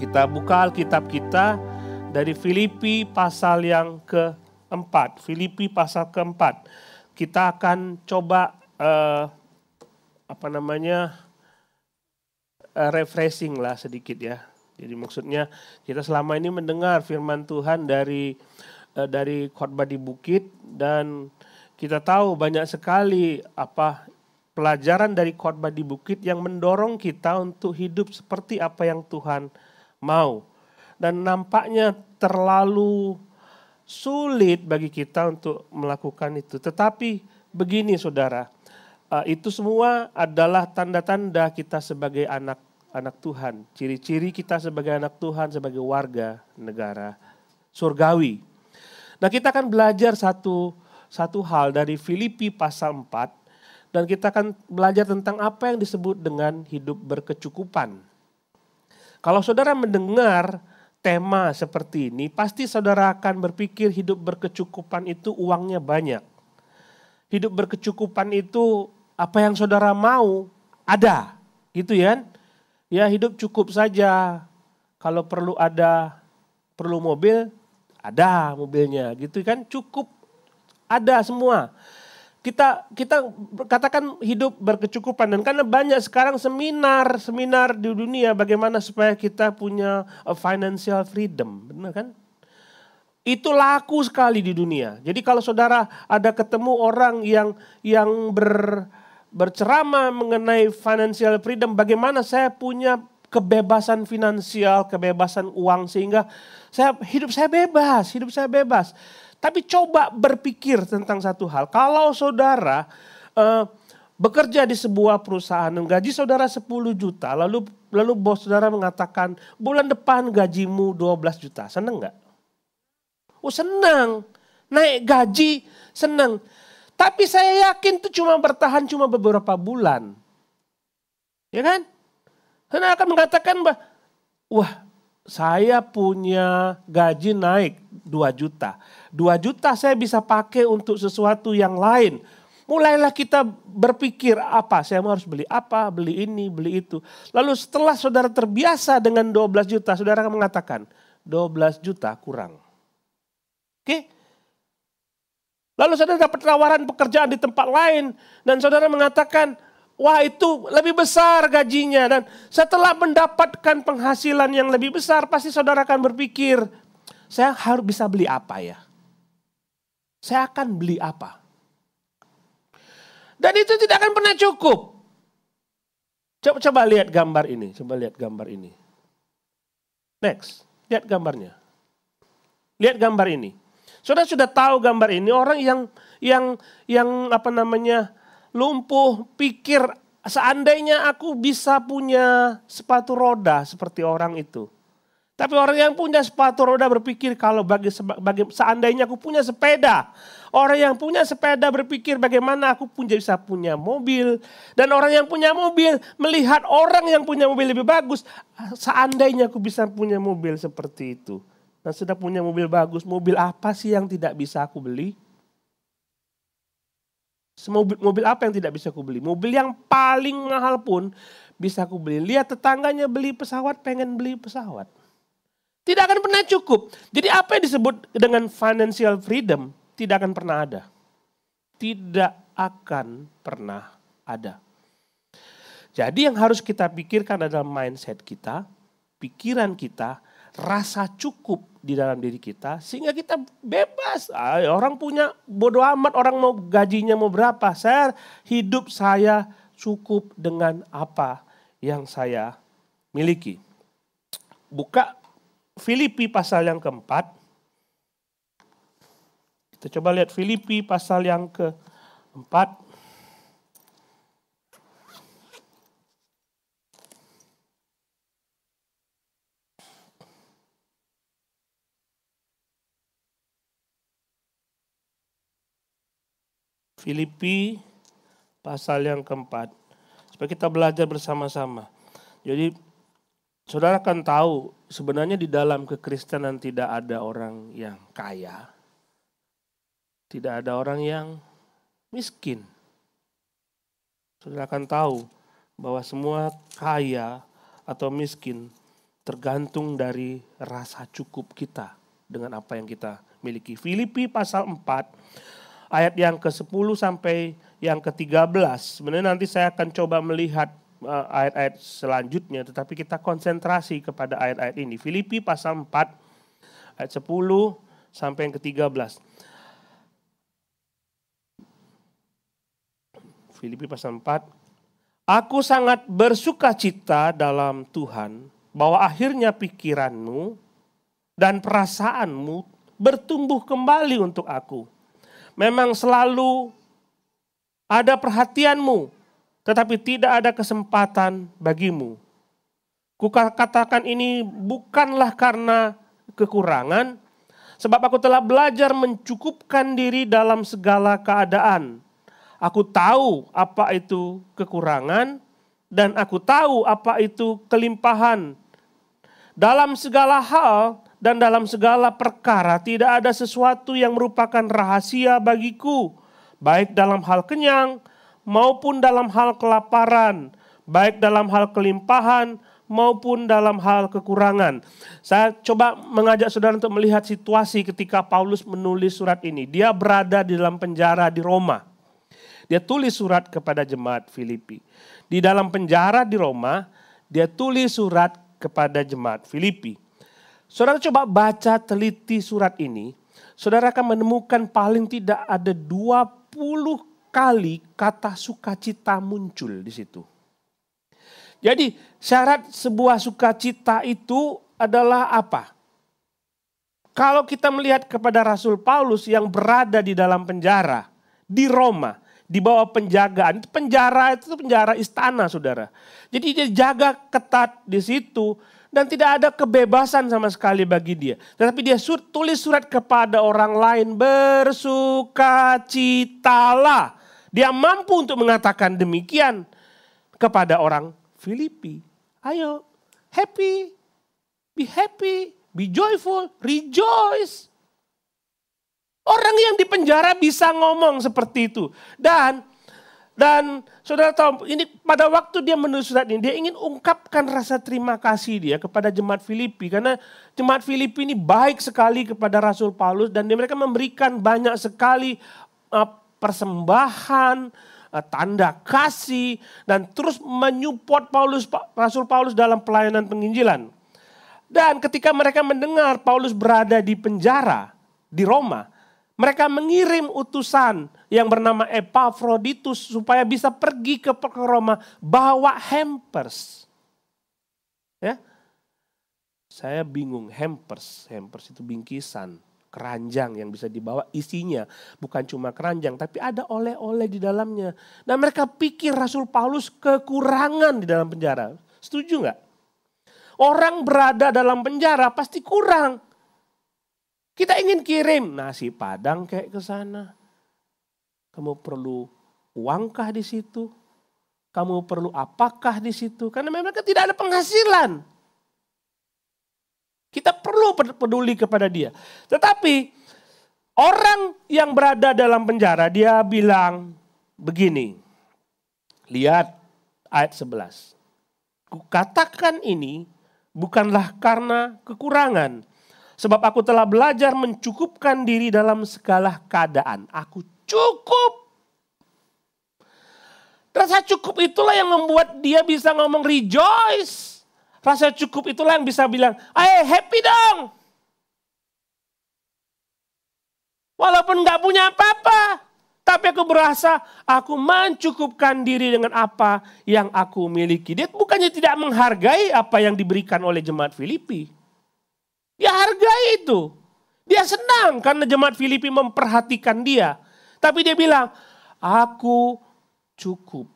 Kita buka Alkitab kita dari Filipi pasal yang keempat. Filipi pasal keempat. Kita akan coba uh, apa namanya uh, refreshing lah sedikit ya. Jadi maksudnya kita selama ini mendengar firman Tuhan dari uh, dari khotbah di bukit dan kita tahu banyak sekali apa pelajaran dari khotbah di bukit yang mendorong kita untuk hidup seperti apa yang Tuhan mau. Dan nampaknya terlalu sulit bagi kita untuk melakukan itu. Tetapi begini saudara, eh, itu semua adalah tanda-tanda kita sebagai anak anak Tuhan. Ciri-ciri kita sebagai anak Tuhan, sebagai warga negara surgawi. Nah kita akan belajar satu satu hal dari Filipi pasal 4 dan kita akan belajar tentang apa yang disebut dengan hidup berkecukupan. Kalau saudara mendengar tema seperti ini, pasti saudara akan berpikir hidup berkecukupan itu uangnya banyak. Hidup berkecukupan itu apa yang saudara mau ada, gitu ya. Ya hidup cukup saja. Kalau perlu ada perlu mobil, ada mobilnya, gitu kan cukup ada semua kita kita katakan hidup berkecukupan. Dan karena banyak sekarang seminar seminar di dunia bagaimana supaya kita punya financial freedom. Benar kan? Itu laku sekali di dunia. Jadi kalau saudara ada ketemu orang yang yang ber berceramah mengenai financial freedom bagaimana saya punya kebebasan finansial kebebasan uang sehingga saya hidup saya bebas hidup saya bebas tapi coba berpikir tentang satu hal. Kalau saudara uh, bekerja di sebuah perusahaan gaji saudara 10 juta, lalu lalu bos saudara mengatakan bulan depan gajimu 12 juta. Senang nggak? Oh senang. Naik gaji senang. Tapi saya yakin itu cuma bertahan cuma beberapa bulan. Ya kan? Karena akan mengatakan wah saya punya gaji naik 2 juta. 2 juta saya bisa pakai untuk sesuatu yang lain. Mulailah kita berpikir apa, saya harus beli apa, beli ini, beli itu. Lalu setelah saudara terbiasa dengan 12 juta, saudara akan mengatakan 12 juta kurang. Oke? Lalu saudara dapat tawaran pekerjaan di tempat lain dan saudara mengatakan, wah itu lebih besar gajinya. Dan setelah mendapatkan penghasilan yang lebih besar, pasti saudara akan berpikir, saya harus bisa beli apa ya? Saya akan beli apa? Dan itu tidak akan pernah cukup. Coba, coba lihat gambar ini. Coba lihat gambar ini. Next, lihat gambarnya. Lihat gambar ini. Sudah sudah tahu gambar ini orang yang yang yang apa namanya lumpuh pikir seandainya aku bisa punya sepatu roda seperti orang itu. Tapi orang yang punya sepatu roda berpikir kalau bagi, bagi seandainya aku punya sepeda. Orang yang punya sepeda berpikir bagaimana aku punya bisa punya mobil. Dan orang yang punya mobil melihat orang yang punya mobil lebih bagus. Seandainya aku bisa punya mobil seperti itu. Dan sudah punya mobil bagus, mobil apa sih yang tidak bisa aku beli? Mobil, mobil apa yang tidak bisa aku beli? Mobil yang paling mahal pun bisa aku beli. Lihat tetangganya beli pesawat, pengen beli pesawat. Tidak akan pernah cukup. Jadi apa yang disebut dengan financial freedom tidak akan pernah ada. Tidak akan pernah ada. Jadi yang harus kita pikirkan adalah mindset kita, pikiran kita, rasa cukup di dalam diri kita sehingga kita bebas. Orang punya bodoh amat orang mau gajinya mau berapa. Saya hidup saya cukup dengan apa yang saya miliki. Buka Filipi pasal yang keempat. Kita coba lihat Filipi pasal yang keempat. Filipi pasal yang keempat. Supaya kita belajar bersama-sama. Jadi saudara kan tahu sebenarnya di dalam kekristenan tidak ada orang yang kaya. Tidak ada orang yang miskin. Saudara akan tahu bahwa semua kaya atau miskin tergantung dari rasa cukup kita dengan apa yang kita miliki. Filipi pasal 4 ayat yang ke-10 sampai yang ke-13. Sebenarnya nanti saya akan coba melihat ayat-ayat selanjutnya tetapi kita konsentrasi kepada ayat-ayat ini. Filipi pasal 4 ayat 10 sampai yang ke-13. Filipi pasal 4 Aku sangat bersuka cita dalam Tuhan bahwa akhirnya pikiranmu dan perasaanmu bertumbuh kembali untuk aku memang selalu ada perhatianmu, tetapi tidak ada kesempatan bagimu. Kukatakan ini bukanlah karena kekurangan, sebab aku telah belajar mencukupkan diri dalam segala keadaan. Aku tahu apa itu kekurangan, dan aku tahu apa itu kelimpahan. Dalam segala hal, dan dalam segala perkara tidak ada sesuatu yang merupakan rahasia bagiku, baik dalam hal kenyang maupun dalam hal kelaparan, baik dalam hal kelimpahan maupun dalam hal kekurangan. Saya coba mengajak saudara untuk melihat situasi ketika Paulus menulis surat ini. Dia berada di dalam penjara di Roma. Dia tulis surat kepada jemaat Filipi. Di dalam penjara di Roma, dia tulis surat kepada jemaat Filipi. Saudara coba baca teliti surat ini, saudara akan menemukan paling tidak ada 20 kali kata sukacita muncul di situ. Jadi syarat sebuah sukacita itu adalah apa? Kalau kita melihat kepada Rasul Paulus yang berada di dalam penjara di Roma, di bawah penjagaan. Penjara itu penjara istana, saudara. Jadi dia jaga ketat di situ dan tidak ada kebebasan sama sekali bagi dia. Tetapi dia sur, tulis surat kepada orang lain bersukacitalah. Dia mampu untuk mengatakan demikian kepada orang Filipi. Ayo, happy, be happy, be joyful, rejoice. Orang yang di penjara bisa ngomong seperti itu. Dan dan saudara tahu, ini pada waktu dia menulis surat ini, dia ingin ungkapkan rasa terima kasih dia kepada jemaat Filipi. Karena jemaat Filipi ini baik sekali kepada Rasul Paulus dan mereka memberikan banyak sekali uh, persembahan, uh, tanda kasih, dan terus menyupport Paulus, Rasul Paulus dalam pelayanan penginjilan. Dan ketika mereka mendengar Paulus berada di penjara di Roma, mereka mengirim utusan yang bernama Epaphroditus supaya bisa pergi ke Roma bawa hampers. Ya. Saya bingung hampers, hampers itu bingkisan, keranjang yang bisa dibawa isinya bukan cuma keranjang tapi ada oleh-oleh di dalamnya. Dan mereka pikir Rasul Paulus kekurangan di dalam penjara. Setuju nggak? Orang berada dalam penjara pasti kurang. Kita ingin kirim nasi padang kayak ke sana. Kamu perlu uangkah di situ? Kamu perlu apakah di situ? Karena memang tidak ada penghasilan. Kita perlu peduli kepada dia. Tetapi orang yang berada dalam penjara dia bilang begini. Lihat ayat 11. Kukatakan ini bukanlah karena kekurangan Sebab aku telah belajar mencukupkan diri dalam segala keadaan. Aku cukup. Rasa cukup itulah yang membuat dia bisa ngomong rejoice. Rasa cukup itulah yang bisa bilang, ayo happy dong. Walaupun gak punya apa-apa. Tapi aku berasa aku mencukupkan diri dengan apa yang aku miliki. Dia bukannya tidak menghargai apa yang diberikan oleh jemaat Filipi. Dia hargai itu. Dia senang karena jemaat Filipi memperhatikan dia. Tapi dia bilang, aku cukup.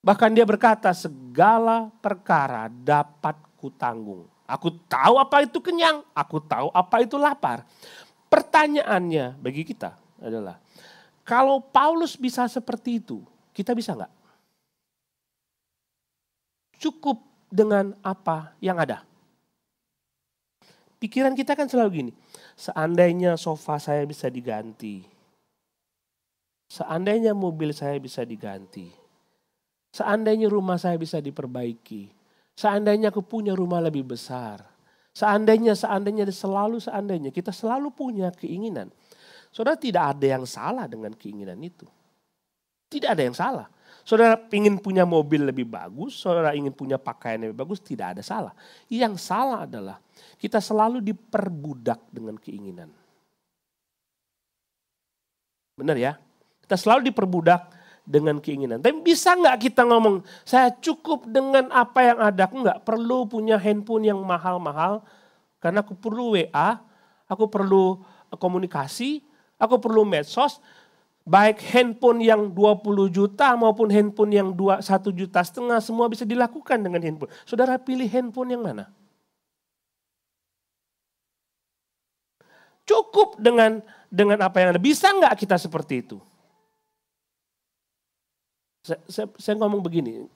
Bahkan dia berkata, segala perkara dapat kutanggung. Aku tahu apa itu kenyang, aku tahu apa itu lapar. Pertanyaannya bagi kita adalah, kalau Paulus bisa seperti itu, kita bisa nggak? Cukup dengan apa yang ada. Pikiran kita kan selalu gini, seandainya sofa saya bisa diganti, seandainya mobil saya bisa diganti, seandainya rumah saya bisa diperbaiki, Seandainya aku punya rumah lebih besar. Seandainya, seandainya, selalu seandainya. Kita selalu punya keinginan. Saudara tidak ada yang salah dengan keinginan itu. Tidak ada yang salah. Saudara ingin punya mobil lebih bagus, saudara ingin punya pakaian lebih bagus, tidak ada salah. Yang salah adalah kita selalu diperbudak dengan keinginan. Benar ya? Kita selalu diperbudak dengan keinginan. Tapi bisa nggak kita ngomong, saya cukup dengan apa yang ada. Aku nggak perlu punya handphone yang mahal-mahal. Karena aku perlu WA, aku perlu komunikasi, aku perlu medsos. Baik handphone yang 20 juta maupun handphone yang 2, 1 juta setengah semua bisa dilakukan dengan handphone. Saudara pilih handphone yang mana? Cukup dengan dengan apa yang ada. Bisa nggak kita seperti itu? Saya, saya, saya ngomong begini.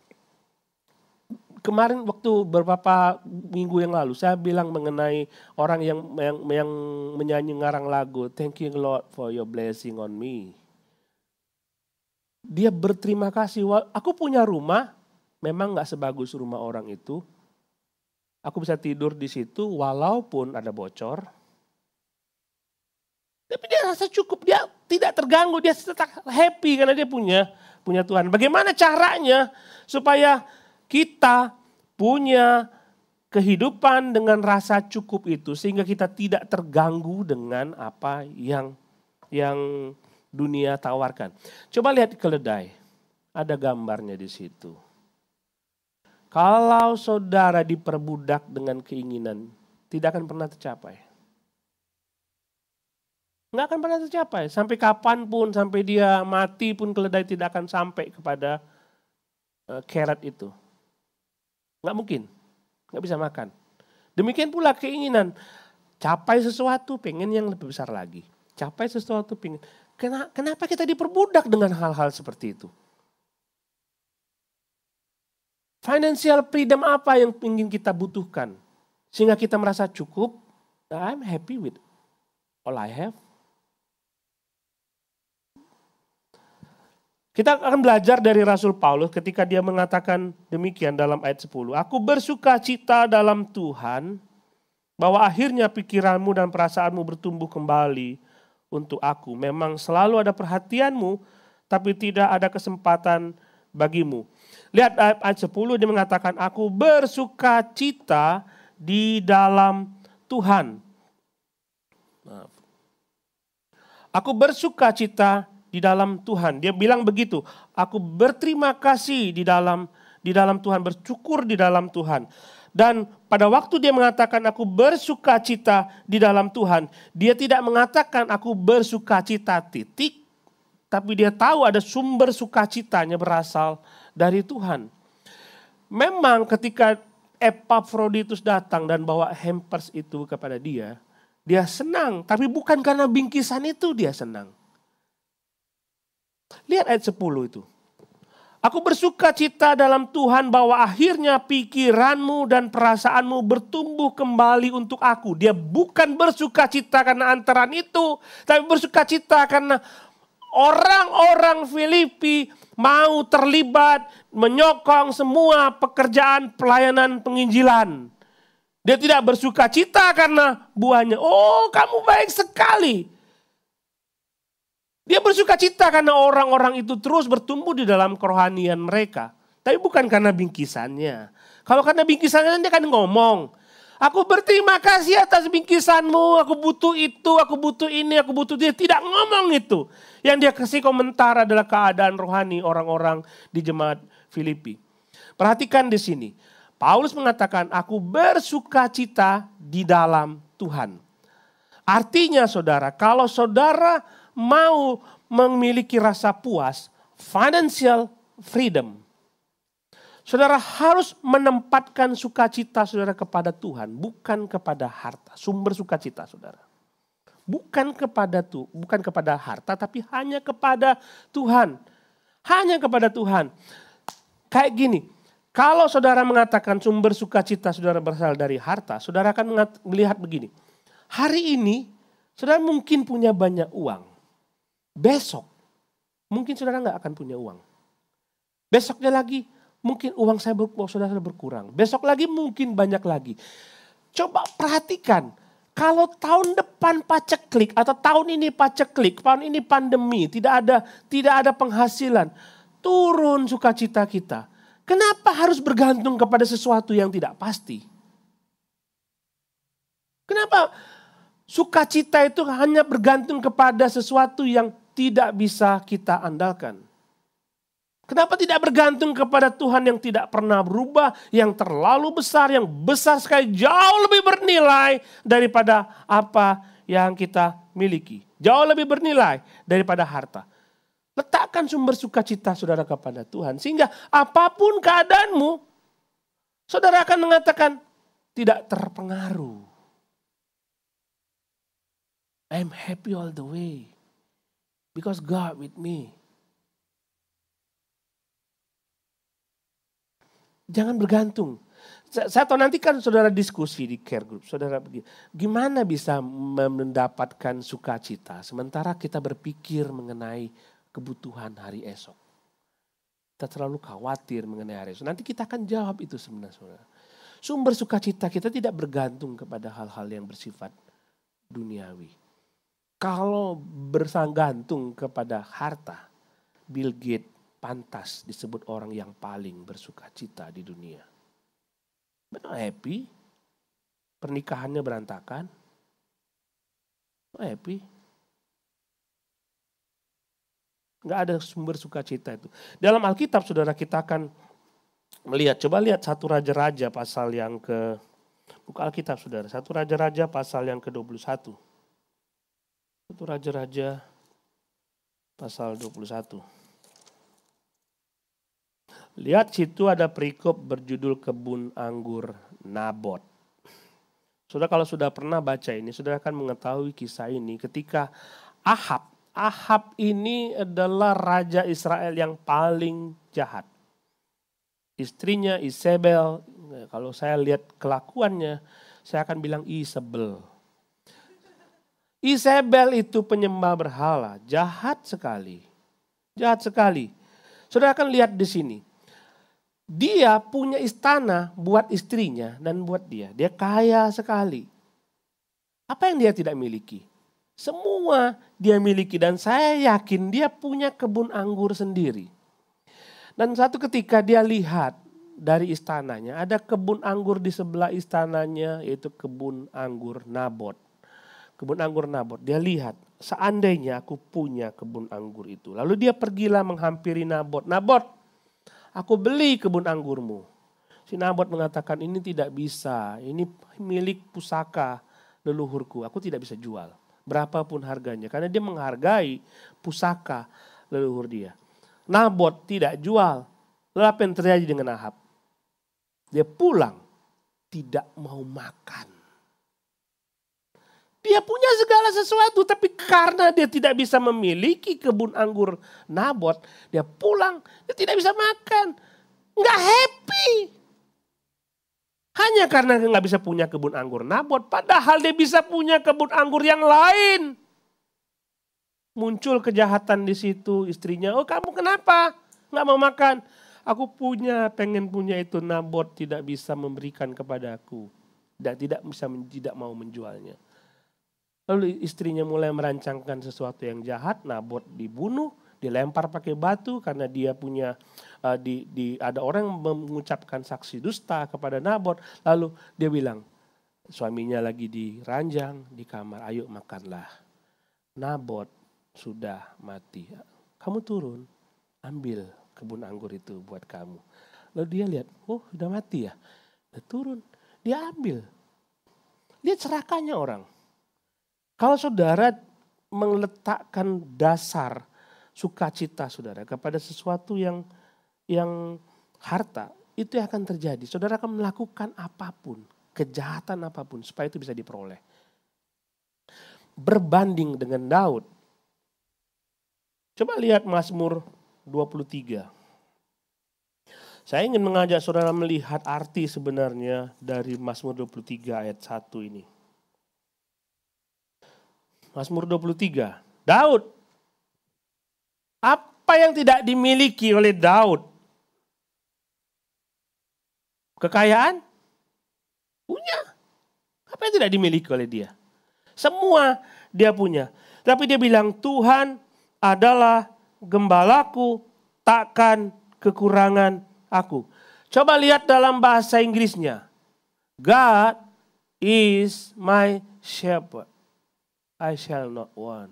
Kemarin waktu beberapa minggu yang lalu saya bilang mengenai orang yang yang, yang menyanyi ngarang lagu Thank you Lord for your blessing on me. Dia berterima kasih. Aku punya rumah, memang nggak sebagus rumah orang itu. Aku bisa tidur di situ walaupun ada bocor. Tapi dia rasa cukup, dia tidak terganggu, dia tetap happy karena dia punya punya Tuhan. Bagaimana caranya supaya kita punya kehidupan dengan rasa cukup itu sehingga kita tidak terganggu dengan apa yang yang dunia tawarkan. Coba lihat keledai. Ada gambarnya di situ. Kalau saudara diperbudak dengan keinginan, tidak akan pernah tercapai. Nggak akan pernah tercapai. Sampai kapan pun, sampai dia mati pun keledai tidak akan sampai kepada uh, keret itu. Nggak mungkin. Nggak bisa makan. Demikian pula keinginan. Capai sesuatu, pengen yang lebih besar lagi. Capai sesuatu, pengen. Kenapa kita diperbudak dengan hal-hal seperti itu? Financial freedom apa yang ingin kita butuhkan? Sehingga kita merasa cukup, I'm happy with all I have. Kita akan belajar dari Rasul Paulus ketika dia mengatakan demikian dalam ayat 10. Aku bersuka cita dalam Tuhan bahwa akhirnya pikiranmu dan perasaanmu bertumbuh kembali untuk aku. Memang selalu ada perhatianmu tapi tidak ada kesempatan bagimu. Lihat ayat 10 dia mengatakan aku bersuka cita di dalam Tuhan. Aku bersuka cita di dalam Tuhan. Dia bilang begitu, aku berterima kasih di dalam di dalam Tuhan, bersyukur di dalam Tuhan. Dan pada waktu dia mengatakan aku bersuka cita di dalam Tuhan, dia tidak mengatakan aku bersuka cita titik, tapi dia tahu ada sumber sukacitanya berasal dari Tuhan. Memang ketika Epaphroditus datang dan bawa hampers itu kepada dia, dia senang, tapi bukan karena bingkisan itu dia senang. Lihat ayat 10 itu. Aku bersuka cita dalam Tuhan bahwa akhirnya pikiranmu dan perasaanmu bertumbuh kembali untuk aku. Dia bukan bersuka cita karena antaran itu, tapi bersuka cita karena orang-orang Filipi mau terlibat menyokong semua pekerjaan pelayanan penginjilan. Dia tidak bersuka cita karena buahnya. Oh kamu baik sekali. Dia bersuka cita karena orang-orang itu terus bertumbuh di dalam kerohanian mereka. Tapi bukan karena bingkisannya. Kalau karena bingkisannya dia kan ngomong. Aku berterima kasih atas bingkisanmu, aku butuh itu, aku butuh ini, aku butuh dia. Tidak ngomong itu. Yang dia kasih komentar adalah keadaan rohani orang-orang di jemaat Filipi. Perhatikan di sini. Paulus mengatakan, aku bersuka cita di dalam Tuhan. Artinya saudara, kalau saudara mau memiliki rasa puas, financial freedom. Saudara harus menempatkan sukacita saudara kepada Tuhan, bukan kepada harta. Sumber sukacita saudara. Bukan kepada tu, bukan kepada harta, tapi hanya kepada Tuhan. Hanya kepada Tuhan. Kayak gini, kalau saudara mengatakan sumber sukacita saudara berasal dari harta, saudara akan melihat begini. Hari ini saudara mungkin punya banyak uang. Besok, mungkin saudara nggak akan punya uang. Besoknya lagi, mungkin uang saya ber, saudara berkurang. Besok lagi mungkin banyak lagi. Coba perhatikan, kalau tahun depan paceklik atau tahun ini paceklik, tahun ini pandemi, tidak ada tidak ada penghasilan, turun sukacita kita. Kenapa harus bergantung kepada sesuatu yang tidak pasti? Kenapa sukacita itu hanya bergantung kepada sesuatu yang tidak bisa kita andalkan? Kenapa tidak bergantung kepada Tuhan yang tidak pernah berubah, yang terlalu besar, yang besar sekali, jauh lebih bernilai daripada apa yang kita miliki. Jauh lebih bernilai daripada harta. Letakkan sumber sukacita saudara kepada Tuhan. Sehingga apa pun keadaanmu, saudara akan mengatakan tidak terpengaruh. I'm happy all the way. Because God with me. Jangan bergantung. Saya, tahu nanti kan saudara diskusi di care group. Saudara gimana bisa mendapatkan sukacita sementara kita berpikir mengenai kebutuhan hari esok. Kita terlalu khawatir mengenai hari esok. Nanti kita akan jawab itu sebenarnya. Sumber sukacita kita tidak bergantung kepada hal-hal yang bersifat duniawi. Kalau bersanggantung kepada harta, Bill Gates pantas disebut orang yang paling bersuka cita di dunia. Benar happy? Pernikahannya berantakan? happy? Gak ada sumber sukacita itu. Dalam Alkitab saudara kita akan melihat, coba lihat satu Raja-Raja pasal yang ke, buka Alkitab saudara, satu Raja-Raja pasal yang ke-21. Satu Raja-Raja pasal 21. Lihat situ ada perikop berjudul kebun anggur Nabot. Sudah kalau sudah pernah baca ini, sudah akan mengetahui kisah ini ketika Ahab, Ahab ini adalah raja Israel yang paling jahat. Istrinya Isabel, kalau saya lihat kelakuannya, saya akan bilang Isabel. Isabel itu penyembah berhala, jahat sekali. Jahat sekali. Sudah akan lihat di sini. Dia punya istana buat istrinya dan buat dia. Dia kaya sekali. Apa yang dia tidak miliki? Semua dia miliki dan saya yakin dia punya kebun anggur sendiri. Dan satu ketika dia lihat dari istananya, ada kebun anggur di sebelah istananya yaitu kebun anggur Nabot. Kebun anggur Nabot. Dia lihat, seandainya aku punya kebun anggur itu. Lalu dia pergilah menghampiri Nabot. Nabot, aku beli kebun anggurmu. Si Nabot mengatakan ini tidak bisa, ini milik pusaka leluhurku, aku tidak bisa jual. Berapapun harganya, karena dia menghargai pusaka leluhur dia. Nabot tidak jual. Lalu apa yang terjadi dengan Ahab? Dia pulang, tidak mau makan. Dia punya segala sesuatu, tapi karena dia tidak bisa memiliki kebun anggur Nabot, dia pulang, dia tidak bisa makan. Nggak happy. Hanya karena nggak bisa punya kebun anggur Nabot, padahal dia bisa punya kebun anggur yang lain. Muncul kejahatan di situ, istrinya, oh kamu kenapa? Nggak mau makan. Aku punya, pengen punya itu Nabot tidak bisa memberikan kepadaku. Dan tidak bisa tidak mau menjualnya. Lalu istrinya mulai merancangkan sesuatu yang jahat, Nabot dibunuh, dilempar pakai batu karena dia punya uh, di, di ada orang mengucapkan saksi dusta kepada Nabot. Lalu dia bilang, suaminya lagi di ranjang di kamar, ayo makanlah. Nabot sudah mati. Kamu turun, ambil kebun anggur itu buat kamu. Lalu dia lihat, oh sudah mati ya. Dia turun, dia ambil. Lihat serakahnya orang kalau saudara meletakkan dasar sukacita saudara kepada sesuatu yang yang harta, itu yang akan terjadi. Saudara akan melakukan apa pun, kejahatan apa pun supaya itu bisa diperoleh. Berbanding dengan Daud. Coba lihat Mazmur 23. Saya ingin mengajak saudara melihat arti sebenarnya dari Mazmur 23 ayat 1 ini. Mazmur 23. Daud. Apa yang tidak dimiliki oleh Daud? Kekayaan? Punya. Apa yang tidak dimiliki oleh dia? Semua dia punya. Tapi dia bilang, Tuhan adalah gembalaku, takkan kekurangan aku. Coba lihat dalam bahasa Inggrisnya. God is my shepherd. I shall not want.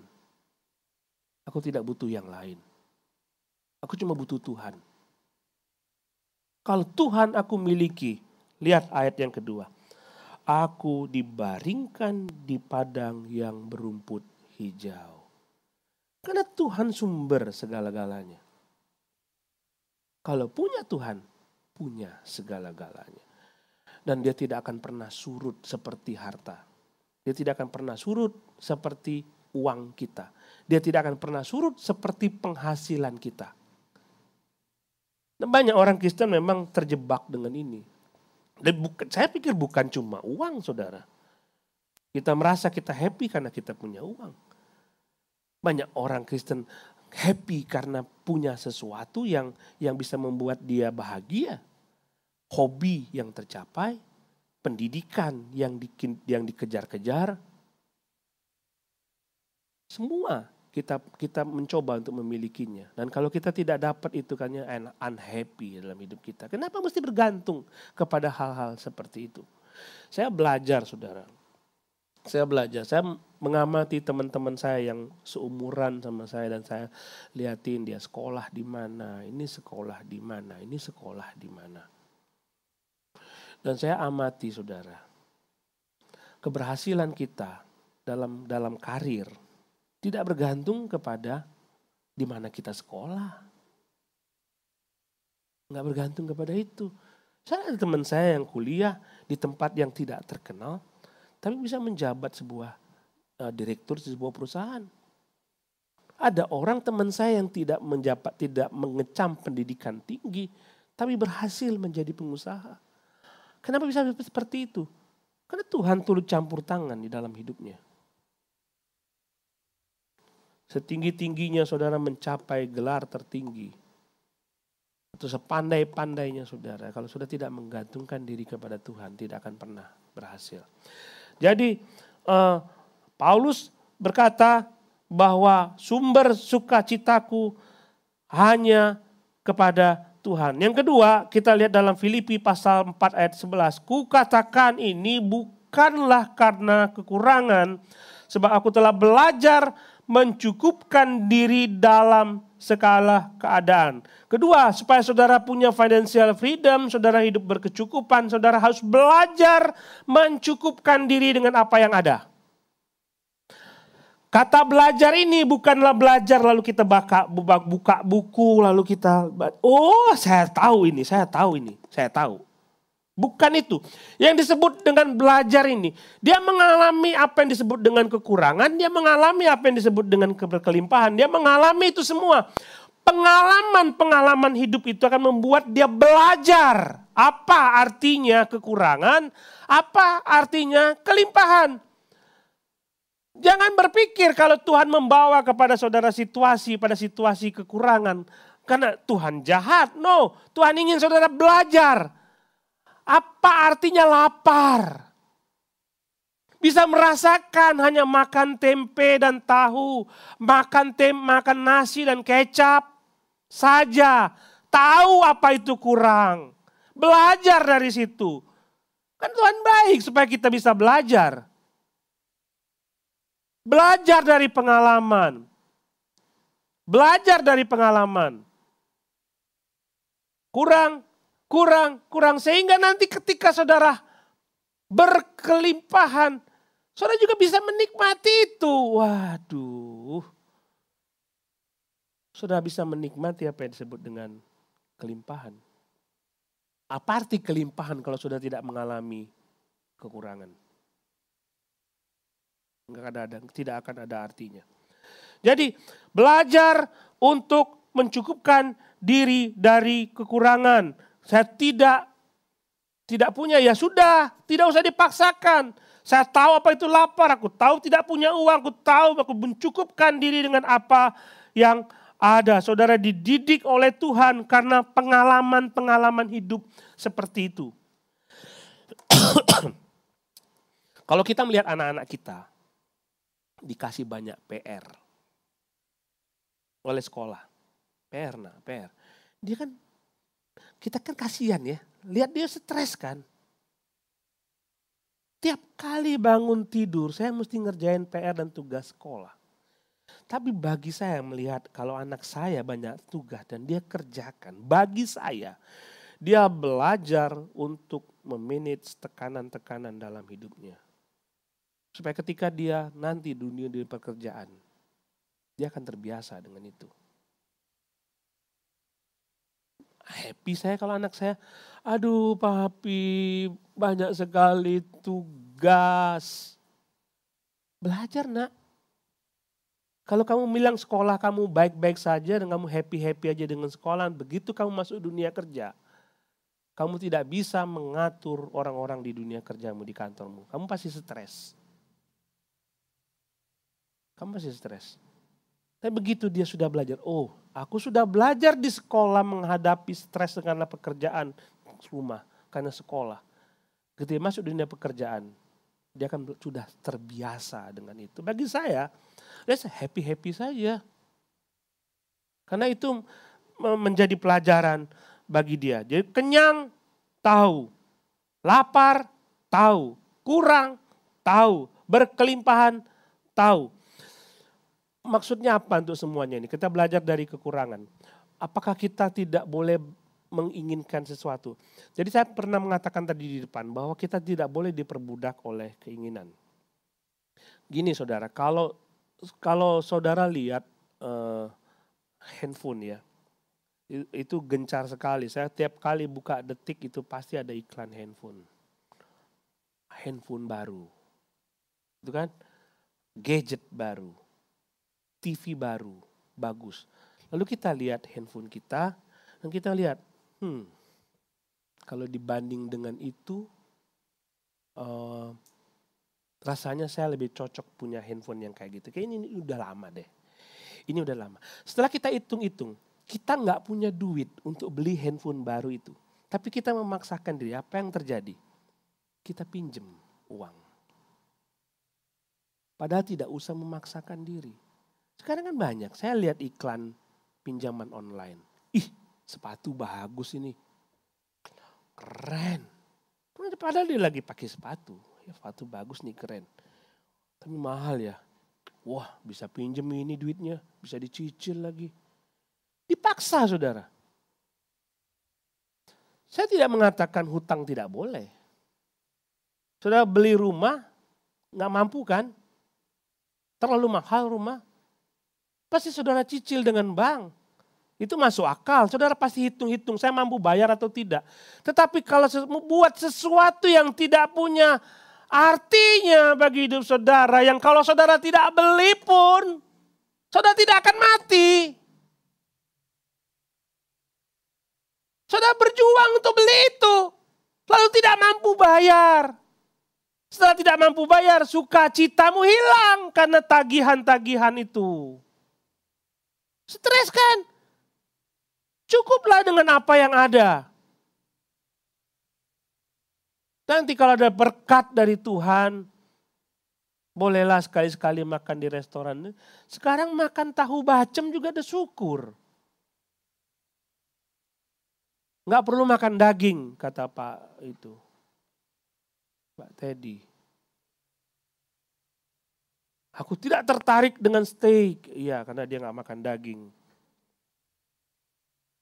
Aku tidak butuh yang lain. Aku cuma butuh Tuhan. Kalau Tuhan aku miliki, lihat ayat yang kedua. Aku dibaringkan di padang yang berumput hijau. Karena Tuhan sumber segala-galanya. Kalau punya Tuhan, punya segala-galanya. Dan dia tidak akan pernah surut seperti harta. Dia tidak akan pernah surut seperti uang kita. Dia tidak akan pernah surut seperti penghasilan kita. Dan banyak orang Kristen memang terjebak dengan ini. Dan bukan, saya pikir bukan cuma uang saudara. Kita merasa kita happy karena kita punya uang. Banyak orang Kristen happy karena punya sesuatu yang yang bisa membuat dia bahagia. Hobi yang tercapai, pendidikan yang di, yang dikejar-kejar. Semua kita kita mencoba untuk memilikinya. Dan kalau kita tidak dapat itu kan unhappy dalam hidup kita. Kenapa mesti bergantung kepada hal-hal seperti itu? Saya belajar Saudara saya belajar, saya mengamati teman-teman saya yang seumuran sama saya dan saya liatin dia sekolah di mana, ini sekolah di mana, ini sekolah di mana. Dan saya amati saudara, keberhasilan kita dalam dalam karir tidak bergantung kepada di mana kita sekolah. Nggak bergantung kepada itu. Saya ada teman saya yang kuliah di tempat yang tidak terkenal, tapi bisa menjabat sebuah uh, direktur di sebuah perusahaan. Ada orang teman saya yang tidak menjabat, tidak mengecam pendidikan tinggi, tapi berhasil menjadi pengusaha. Kenapa bisa seperti itu? Karena Tuhan turut campur tangan di dalam hidupnya. Setinggi-tingginya saudara mencapai gelar tertinggi. Atau sepandai-pandainya saudara. Kalau sudah tidak menggantungkan diri kepada Tuhan tidak akan pernah berhasil. Jadi uh, Paulus berkata bahwa sumber sukacitaku hanya kepada Tuhan. Yang kedua, kita lihat dalam Filipi pasal 4 ayat 11. Ku katakan ini bukanlah karena kekurangan, sebab aku telah belajar mencukupkan diri dalam segala keadaan. Kedua, supaya saudara punya financial freedom, saudara hidup berkecukupan, saudara harus belajar mencukupkan diri dengan apa yang ada. Kata belajar ini bukanlah belajar lalu kita buka, buka buku lalu kita oh saya tahu ini, saya tahu ini, saya tahu. Bukan itu. Yang disebut dengan belajar ini. Dia mengalami apa yang disebut dengan kekurangan. Dia mengalami apa yang disebut dengan kelimpahan. Dia mengalami itu semua. Pengalaman-pengalaman hidup itu akan membuat dia belajar. Apa artinya kekurangan. Apa artinya kelimpahan. Jangan berpikir kalau Tuhan membawa kepada saudara situasi pada situasi kekurangan. Karena Tuhan jahat. No, Tuhan ingin saudara belajar apa artinya lapar? Bisa merasakan hanya makan tempe dan tahu, makan tem, makan nasi dan kecap saja. Tahu apa itu kurang. Belajar dari situ. Kan Tuhan baik supaya kita bisa belajar. Belajar dari pengalaman. Belajar dari pengalaman. Kurang, kurang, kurang. Sehingga nanti ketika saudara berkelimpahan, saudara juga bisa menikmati itu. Waduh. Saudara bisa menikmati apa yang disebut dengan kelimpahan. Apa arti kelimpahan kalau sudah tidak mengalami kekurangan? Enggak ada, ada, tidak akan ada artinya. Jadi belajar untuk mencukupkan diri dari kekurangan saya tidak tidak punya ya sudah, tidak usah dipaksakan. Saya tahu apa itu lapar, aku tahu tidak punya uang, aku tahu aku mencukupkan diri dengan apa yang ada. Saudara dididik oleh Tuhan karena pengalaman-pengalaman hidup seperti itu. Kalau kita melihat anak-anak kita dikasih banyak PR oleh sekolah. PR nah, PR. Dia kan kita kan kasihan ya. Lihat dia stres kan. Tiap kali bangun tidur saya mesti ngerjain PR dan tugas sekolah. Tapi bagi saya melihat kalau anak saya banyak tugas dan dia kerjakan. Bagi saya dia belajar untuk memanage tekanan-tekanan dalam hidupnya. Supaya ketika dia nanti dunia di pekerjaan, dia akan terbiasa dengan itu. Happy saya kalau anak saya, aduh papi banyak sekali tugas. Belajar nak. Kalau kamu bilang sekolah kamu baik-baik saja dan kamu happy-happy aja dengan sekolah, begitu kamu masuk dunia kerja, kamu tidak bisa mengatur orang-orang di dunia kerjamu di kantormu. Kamu pasti stres. Kamu pasti stres. Tapi begitu dia sudah belajar, oh aku sudah belajar di sekolah menghadapi stres karena pekerjaan rumah, karena sekolah. Ketika masuk dunia pekerjaan, dia akan sudah terbiasa dengan itu. Bagi saya, dia happy-happy saja. Karena itu menjadi pelajaran bagi dia. Jadi kenyang, tahu. Lapar, tahu. Kurang, tahu. Berkelimpahan, tahu maksudnya apa untuk semuanya ini? Kita belajar dari kekurangan. Apakah kita tidak boleh menginginkan sesuatu? Jadi saya pernah mengatakan tadi di depan bahwa kita tidak boleh diperbudak oleh keinginan. Gini saudara, kalau kalau saudara lihat uh, handphone ya, itu gencar sekali. Saya tiap kali buka detik itu pasti ada iklan handphone. Handphone baru. Itu kan gadget baru TV baru, bagus. Lalu kita lihat handphone kita, dan kita lihat, hmm, kalau dibanding dengan itu, uh, rasanya saya lebih cocok punya handphone yang kayak gitu. Kayak ini, ini udah lama deh. Ini udah lama. Setelah kita hitung-hitung, kita nggak punya duit untuk beli handphone baru itu. Tapi kita memaksakan diri, apa yang terjadi? Kita pinjem uang. Padahal tidak usah memaksakan diri. Sekarang kan banyak, saya lihat iklan pinjaman online. Ih, sepatu bagus ini. Keren. Padahal dia lagi pakai sepatu. Ya sepatu bagus nih, keren. Tapi mahal ya. Wah, bisa pinjem ini duitnya, bisa dicicil lagi. Dipaksa, saudara. Saya tidak mengatakan hutang tidak boleh. Saudara beli rumah, nggak mampu kan? Terlalu mahal rumah, Pasti saudara cicil dengan bank. Itu masuk akal. Saudara pasti hitung-hitung saya mampu bayar atau tidak. Tetapi kalau buat sesuatu yang tidak punya artinya bagi hidup saudara. Yang kalau saudara tidak beli pun, saudara tidak akan mati. Saudara berjuang untuk beli itu. Lalu tidak mampu bayar. Setelah tidak mampu bayar, sukacitamu hilang karena tagihan-tagihan itu. Stres kan? Cukuplah dengan apa yang ada. Nanti kalau ada berkat dari Tuhan, bolehlah sekali-sekali makan di restoran. Sekarang makan tahu bacem juga ada syukur. Enggak perlu makan daging, kata Pak itu. Pak Teddy. Aku tidak tertarik dengan steak. Iya, karena dia nggak makan daging.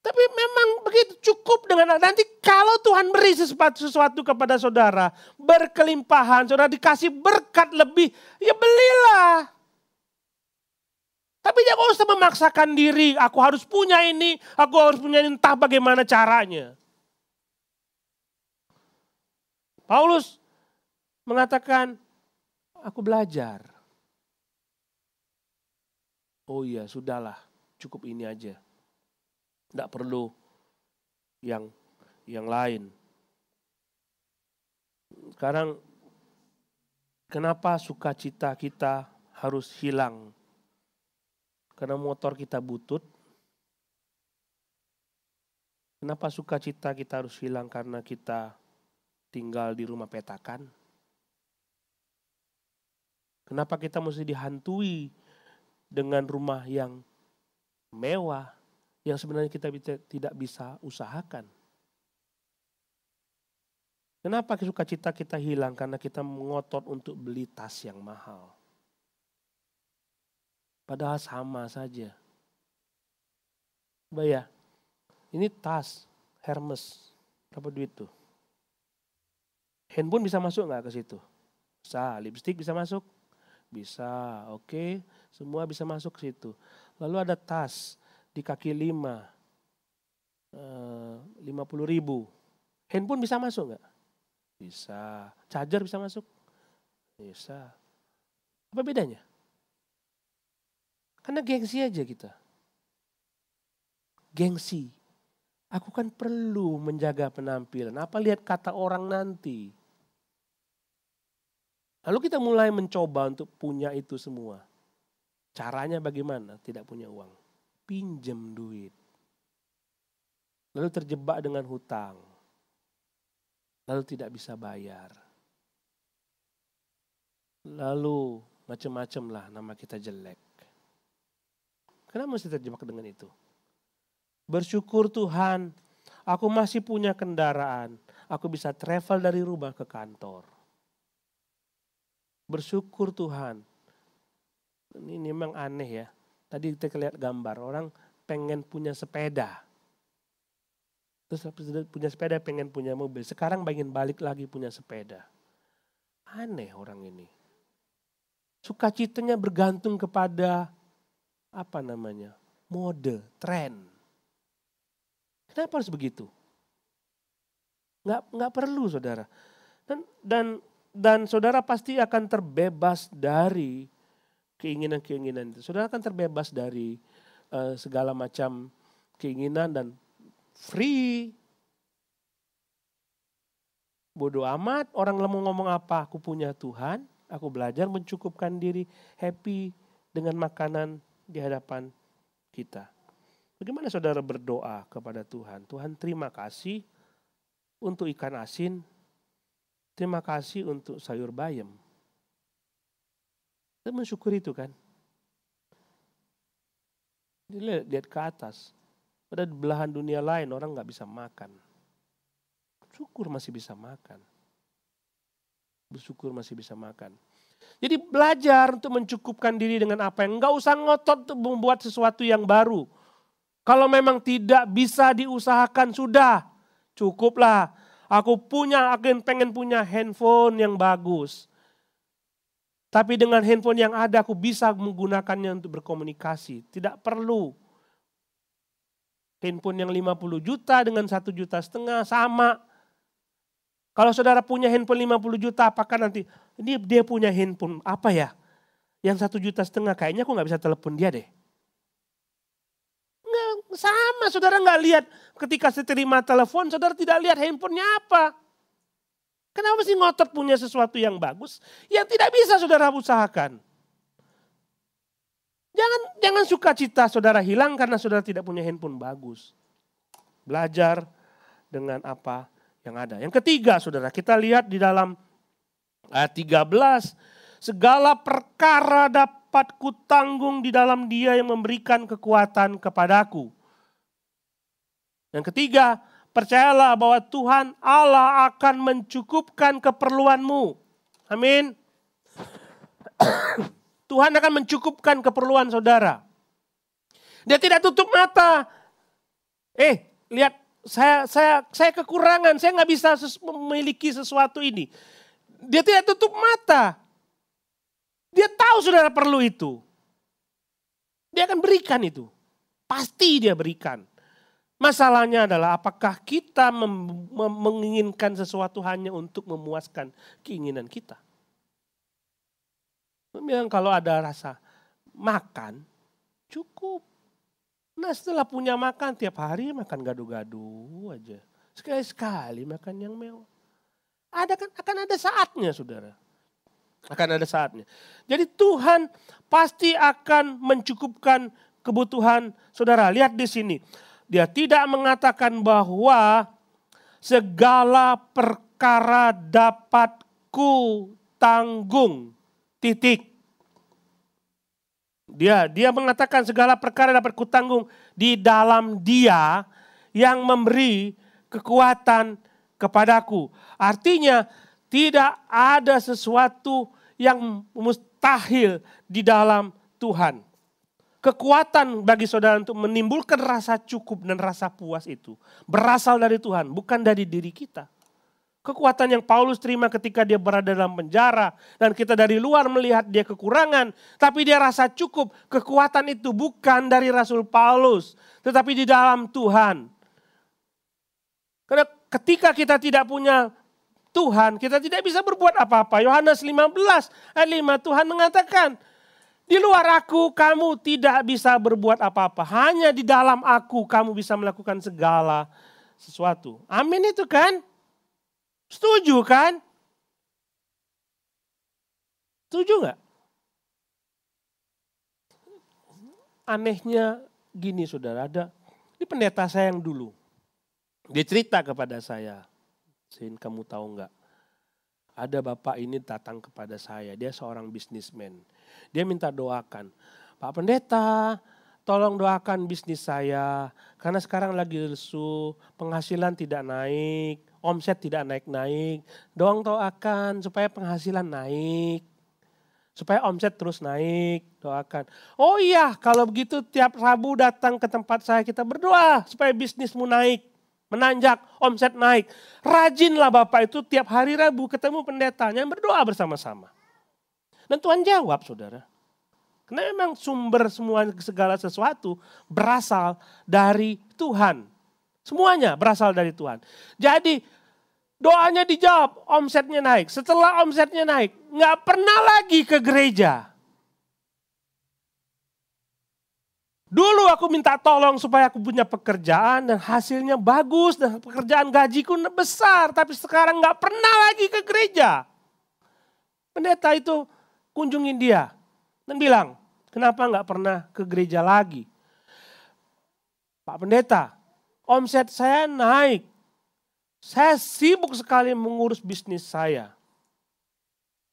Tapi memang begitu cukup dengan nanti kalau Tuhan beri sesuatu, sesuatu kepada saudara, berkelimpahan, saudara dikasih berkat lebih, ya belilah. Tapi jangan usah memaksakan diri, aku harus punya ini, aku harus punya ini, entah bagaimana caranya. Paulus mengatakan, aku belajar. Oh iya, sudahlah, cukup ini aja. Tidak perlu yang yang lain. Sekarang kenapa sukacita kita harus hilang? Karena motor kita butut. Kenapa sukacita kita harus hilang karena kita tinggal di rumah petakan? Kenapa kita mesti dihantui dengan rumah yang mewah yang sebenarnya kita tidak bisa usahakan? Kenapa sukacita kita hilang? Karena kita mengotot untuk beli tas yang mahal. Padahal sama saja. Bayar. Ini tas Hermes. Berapa duit tuh? Handphone bisa masuk nggak ke situ? Bisa. Lipstick bisa masuk? Bisa. Oke. Semua bisa masuk ke situ. Lalu ada tas di kaki lima. Eh, lima puluh ribu. Handphone bisa masuk nggak? Bisa. Charger bisa masuk? Bisa. Apa bedanya? Karena gengsi aja kita. Gengsi. Aku kan perlu menjaga penampilan. Apa lihat kata orang nanti? Lalu kita mulai mencoba untuk punya itu semua. Caranya bagaimana? Tidak punya uang. Pinjam duit. Lalu terjebak dengan hutang. Lalu tidak bisa bayar. Lalu macam-macam lah nama kita jelek. Kenapa mesti terjebak dengan itu? Bersyukur Tuhan, aku masih punya kendaraan. Aku bisa travel dari rumah ke kantor bersyukur Tuhan. Ini memang aneh ya. Tadi kita lihat gambar orang pengen punya sepeda. Terus punya sepeda pengen punya mobil. Sekarang pengen balik lagi punya sepeda. Aneh orang ini. Sukacitanya bergantung kepada apa namanya? Mode, tren. Kenapa harus begitu? Nggak, nggak perlu saudara. Dan, dan dan saudara pasti akan terbebas dari keinginan-keinginan itu. Saudara akan terbebas dari uh, segala macam keinginan dan free. Bodoh amat orang mau ngomong apa, aku punya Tuhan, aku belajar mencukupkan diri, happy dengan makanan di hadapan kita. Bagaimana saudara berdoa kepada Tuhan? Tuhan terima kasih untuk ikan asin Terima kasih untuk sayur bayam. Kita mensyukur itu kan. Lihat, lihat ke atas. Pada belahan dunia lain orang nggak bisa makan. Syukur masih bisa makan. Bersyukur masih bisa makan. Jadi belajar untuk mencukupkan diri dengan apa yang nggak usah ngotot untuk membuat sesuatu yang baru. Kalau memang tidak bisa diusahakan sudah cukuplah Aku punya, agen pengen punya handphone yang bagus. Tapi dengan handphone yang ada aku bisa menggunakannya untuk berkomunikasi. Tidak perlu handphone yang 50 juta dengan satu juta setengah sama. Kalau saudara punya handphone 50 juta, apakah nanti ini dia punya handphone apa ya? Yang satu juta setengah, kayaknya aku nggak bisa telepon dia deh. Sama, saudara nggak lihat ketika saya terima telepon, saudara tidak lihat handphonenya apa. Kenapa sih ngotot punya sesuatu yang bagus yang tidak bisa saudara usahakan? Jangan jangan suka cita saudara hilang karena saudara tidak punya handphone bagus. Belajar dengan apa yang ada. Yang ketiga saudara, kita lihat di dalam ayat 13. Segala perkara dapat kutanggung di dalam dia yang memberikan kekuatan kepadaku. Yang ketiga, percayalah bahwa Tuhan Allah akan mencukupkan keperluanmu. Amin. Tuhan akan mencukupkan keperluan saudara. Dia tidak tutup mata. Eh, lihat saya saya saya kekurangan, saya nggak bisa memiliki sesuatu ini. Dia tidak tutup mata. Dia tahu saudara perlu itu. Dia akan berikan itu. Pasti dia berikan. Masalahnya adalah apakah kita menginginkan sesuatu hanya untuk memuaskan keinginan kita. Memang kalau ada rasa makan cukup. Nah setelah punya makan tiap hari makan gado-gado aja. Sekali-sekali makan yang mewah. Ada kan akan ada saatnya saudara. Akan ada saatnya. Jadi Tuhan pasti akan mencukupkan kebutuhan saudara. Lihat di sini dia tidak mengatakan bahwa segala per, perkara dapat ku tanggung. Titik. Dia dia mengatakan segala perkara dapat kutanggung di dalam Dia yang memberi kekuatan kepadaku. Artinya tidak ada sesuatu yang mustahil di dalam Tuhan. Kekuatan bagi saudara untuk menimbulkan rasa cukup dan rasa puas itu berasal dari Tuhan, bukan dari diri kita. Kekuatan yang Paulus terima ketika dia berada dalam penjara dan kita dari luar melihat dia kekurangan, tapi dia rasa cukup. Kekuatan itu bukan dari Rasul Paulus, tetapi di dalam Tuhan. Karena ketika kita tidak punya Tuhan, kita tidak bisa berbuat apa-apa. Yohanes 15 ayat 5 Tuhan mengatakan, di luar aku kamu tidak bisa berbuat apa-apa. Hanya di dalam aku kamu bisa melakukan segala sesuatu. Amin itu kan? Setuju kan? Setuju nggak? Anehnya gini saudara, ada ini pendeta saya yang dulu. Dia cerita kepada saya, Sin kamu tahu nggak? Ada bapak ini datang kepada saya, dia seorang bisnismen. Dia minta doakan, Pak Pendeta, tolong doakan bisnis saya. Karena sekarang lagi lesu, penghasilan tidak naik, omset tidak naik-naik. Doang doakan supaya penghasilan naik. Supaya omset terus naik, doakan. Oh iya, kalau begitu tiap Rabu datang ke tempat saya kita berdoa supaya bisnismu naik, menanjak, omset naik. Rajinlah Bapak itu tiap hari Rabu ketemu pendetanya berdoa bersama-sama. Dan Tuhan jawab saudara. Karena memang sumber semua segala sesuatu berasal dari Tuhan. Semuanya berasal dari Tuhan. Jadi doanya dijawab, omsetnya naik. Setelah omsetnya naik, nggak pernah lagi ke gereja. Dulu aku minta tolong supaya aku punya pekerjaan dan hasilnya bagus dan pekerjaan gajiku besar. Tapi sekarang nggak pernah lagi ke gereja. Pendeta itu kunjungin dia dan bilang, kenapa nggak pernah ke gereja lagi? Pak Pendeta, omset saya naik. Saya sibuk sekali mengurus bisnis saya.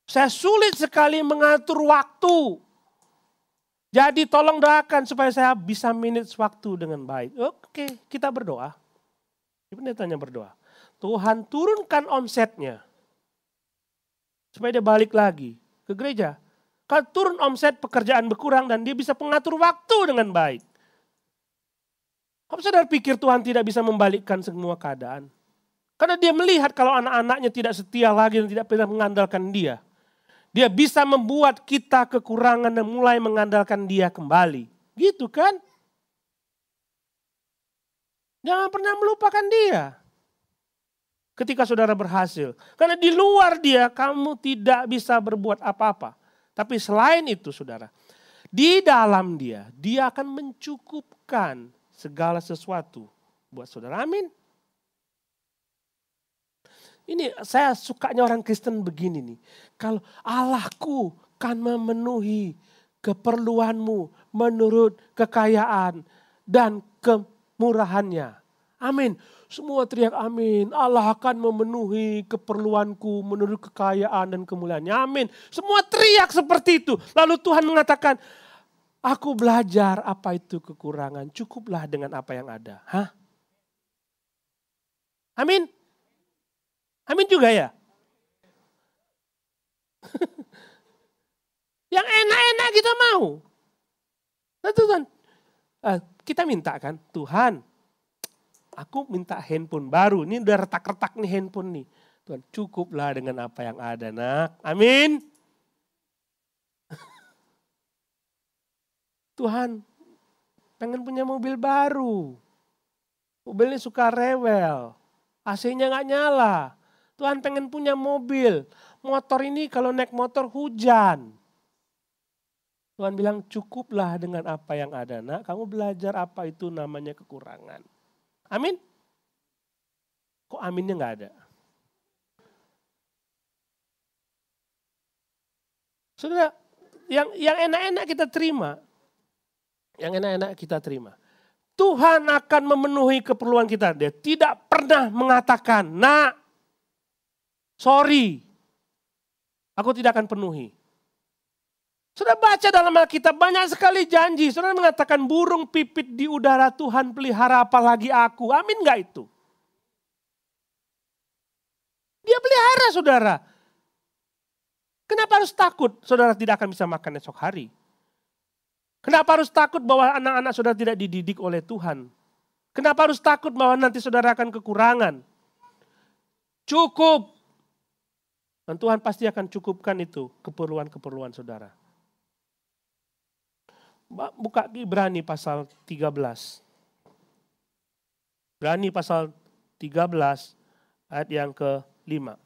Saya sulit sekali mengatur waktu. Jadi tolong doakan supaya saya bisa manage waktu dengan baik. Oke, kita berdoa. Pendetanya berdoa. Tuhan turunkan omsetnya. Supaya dia balik lagi ke gereja. Kalau turun omset pekerjaan berkurang dan dia bisa mengatur waktu dengan baik. Apa saudara pikir Tuhan tidak bisa membalikkan semua keadaan? Karena dia melihat kalau anak-anaknya tidak setia lagi dan tidak pernah mengandalkan dia. Dia bisa membuat kita kekurangan dan mulai mengandalkan dia kembali. Gitu kan? Jangan pernah melupakan dia. Ketika saudara berhasil. Karena di luar dia kamu tidak bisa berbuat apa-apa. Tapi selain itu saudara. Di dalam dia, dia akan mencukupkan segala sesuatu buat saudara. Amin. Ini saya sukanya orang Kristen begini nih. Kalau Allahku kan memenuhi keperluanmu menurut kekayaan dan kemurahannya. Amin. Semua teriak amin. Allah akan memenuhi keperluanku menurut kekayaan dan kemuliaannya. Amin. Semua teriak seperti itu. Lalu Tuhan mengatakan, Aku belajar apa itu kekurangan. Cukuplah dengan apa yang ada. Hah? Amin. Amin juga ya. yang enak-enak kita mau. Nah Tuhan, uh, kita minta kan, Tuhan, aku minta handphone baru. Ini udah retak-retak nih handphone nih. Tuhan cukuplah dengan apa yang ada nak. Amin. Tuhan, pengen punya mobil baru. Mobilnya suka rewel, AC-nya nggak nyala. Tuhan pengen punya mobil. Motor ini kalau naik motor hujan. Tuhan bilang cukuplah dengan apa yang ada nak. Kamu belajar apa itu namanya kekurangan. Amin. Kok aminnya nggak ada? Saudara, yang yang enak-enak kita terima, yang enak-enak kita terima. Tuhan akan memenuhi keperluan kita. Dia tidak pernah mengatakan, nak sorry, aku tidak akan penuhi. Sudah baca dalam Alkitab banyak sekali janji. Sudah mengatakan burung pipit di udara Tuhan pelihara apalagi aku. Amin gak itu? Dia pelihara saudara. Kenapa harus takut saudara tidak akan bisa makan esok hari? Kenapa harus takut bahwa anak-anak saudara tidak dididik oleh Tuhan? Kenapa harus takut bahwa nanti saudara akan kekurangan? Cukup. Dan Tuhan pasti akan cukupkan itu keperluan-keperluan saudara. Buka Ibrani pasal 13. Ibrani pasal 13 ayat yang ke-5.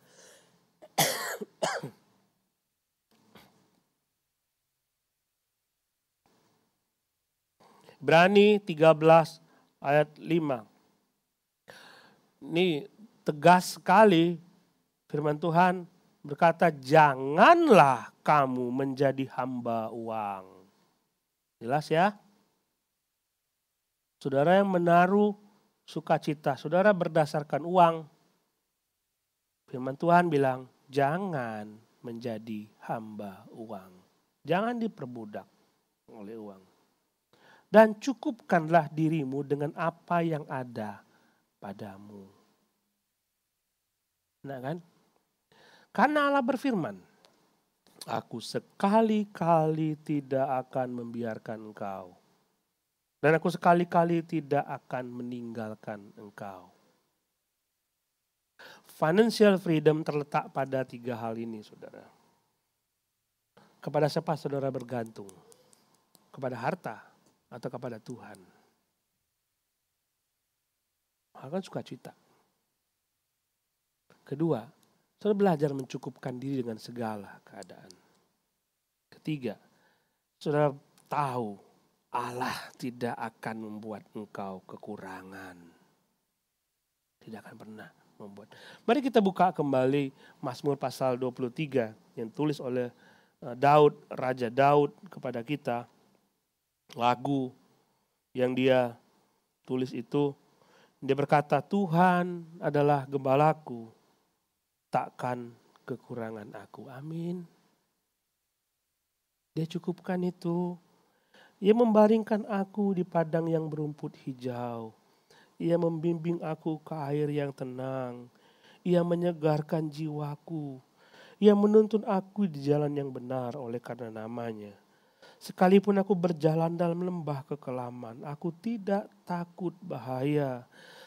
Ibrani 13 ayat 5. Ini tegas sekali firman Tuhan berkata janganlah kamu menjadi hamba uang. Jelas ya? Saudara yang menaruh sukacita, saudara berdasarkan uang. Firman Tuhan bilang, jangan menjadi hamba uang. Jangan diperbudak oleh uang. Dan cukupkanlah dirimu dengan apa yang ada padamu. Nah kan? Karena Allah berfirman, Aku sekali-kali tidak akan membiarkan engkau. Dan aku sekali-kali tidak akan meninggalkan engkau. Financial freedom terletak pada tiga hal ini, saudara. Kepada siapa saudara bergantung? Kepada harta atau kepada Tuhan? Akan sukacita. Kedua, saudara belajar mencukupkan diri dengan segala keadaan. Ketiga, saudara tahu Allah tidak akan membuat engkau kekurangan. Tidak akan pernah membuat. Mari kita buka kembali Mazmur pasal 23 yang tulis oleh eh, Daud, Raja Daud kepada kita. Lagu yang dia tulis itu, dia berkata, Tuhan adalah gembalaku, takkan kekurangan aku. Amin. Dia cukupkan itu. Ia membaringkan aku di padang yang berumput hijau. Ia membimbing aku ke air yang tenang. Ia menyegarkan jiwaku. Ia menuntun aku di jalan yang benar oleh karena namanya. Sekalipun aku berjalan dalam lembah kekelaman, aku tidak takut bahaya.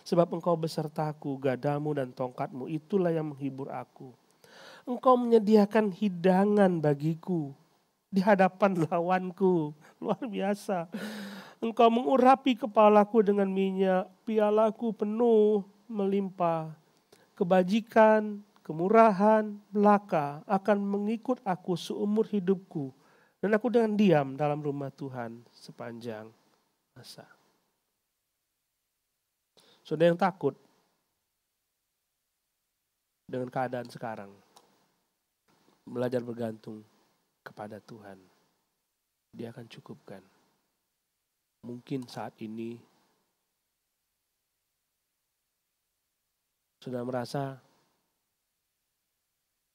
Sebab engkau besertaku, gadamu dan tongkatmu, itulah yang menghibur aku. Engkau menyediakan hidangan bagiku di hadapan lawanku. Luar biasa. Engkau mengurapi kepalaku dengan minyak, pialaku penuh melimpah. Kebajikan, kemurahan, belaka akan mengikut aku seumur hidupku. Dan aku dengan diam dalam rumah Tuhan sepanjang masa. Sudah yang takut dengan keadaan sekarang. Belajar bergantung kepada Tuhan. Dia akan cukupkan. Mungkin saat ini sudah merasa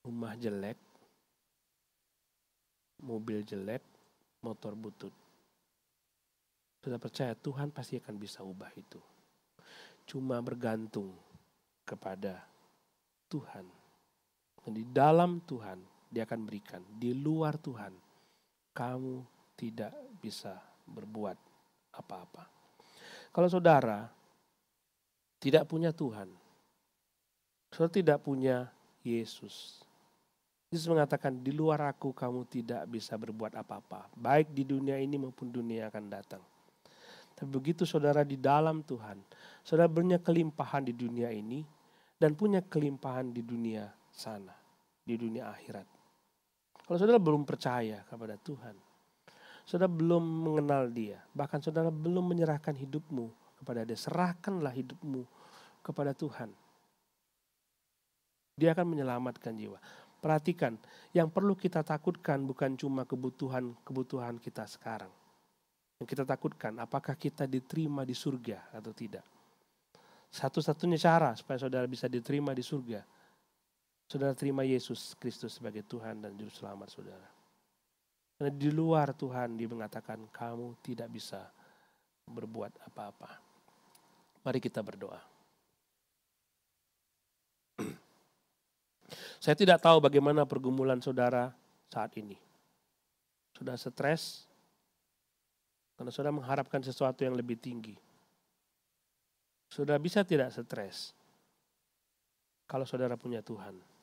rumah jelek, mobil jelek, motor butut. Sudah percaya Tuhan pasti akan bisa ubah itu cuma bergantung kepada Tuhan. Dan di dalam Tuhan dia akan berikan. Di luar Tuhan kamu tidak bisa berbuat apa-apa. Kalau saudara tidak punya Tuhan, saudara tidak punya Yesus. Yesus mengatakan di luar aku kamu tidak bisa berbuat apa-apa. Baik di dunia ini maupun dunia akan datang. Tapi begitu saudara di dalam Tuhan, saudara punya kelimpahan di dunia ini dan punya kelimpahan di dunia sana, di dunia akhirat. Kalau saudara belum percaya kepada Tuhan, saudara belum mengenal dia, bahkan saudara belum menyerahkan hidupmu kepada dia, serahkanlah hidupmu kepada Tuhan. Dia akan menyelamatkan jiwa. Perhatikan, yang perlu kita takutkan bukan cuma kebutuhan-kebutuhan kita sekarang yang kita takutkan, apakah kita diterima di surga atau tidak. Satu-satunya cara supaya saudara bisa diterima di surga, saudara terima Yesus Kristus sebagai Tuhan dan Juru Selamat saudara. Karena di luar Tuhan dia mengatakan kamu tidak bisa berbuat apa-apa. Mari kita berdoa. Saya tidak tahu bagaimana pergumulan saudara saat ini. Sudah stres, karena saudara mengharapkan sesuatu yang lebih tinggi. Sudah bisa tidak stres kalau saudara punya Tuhan.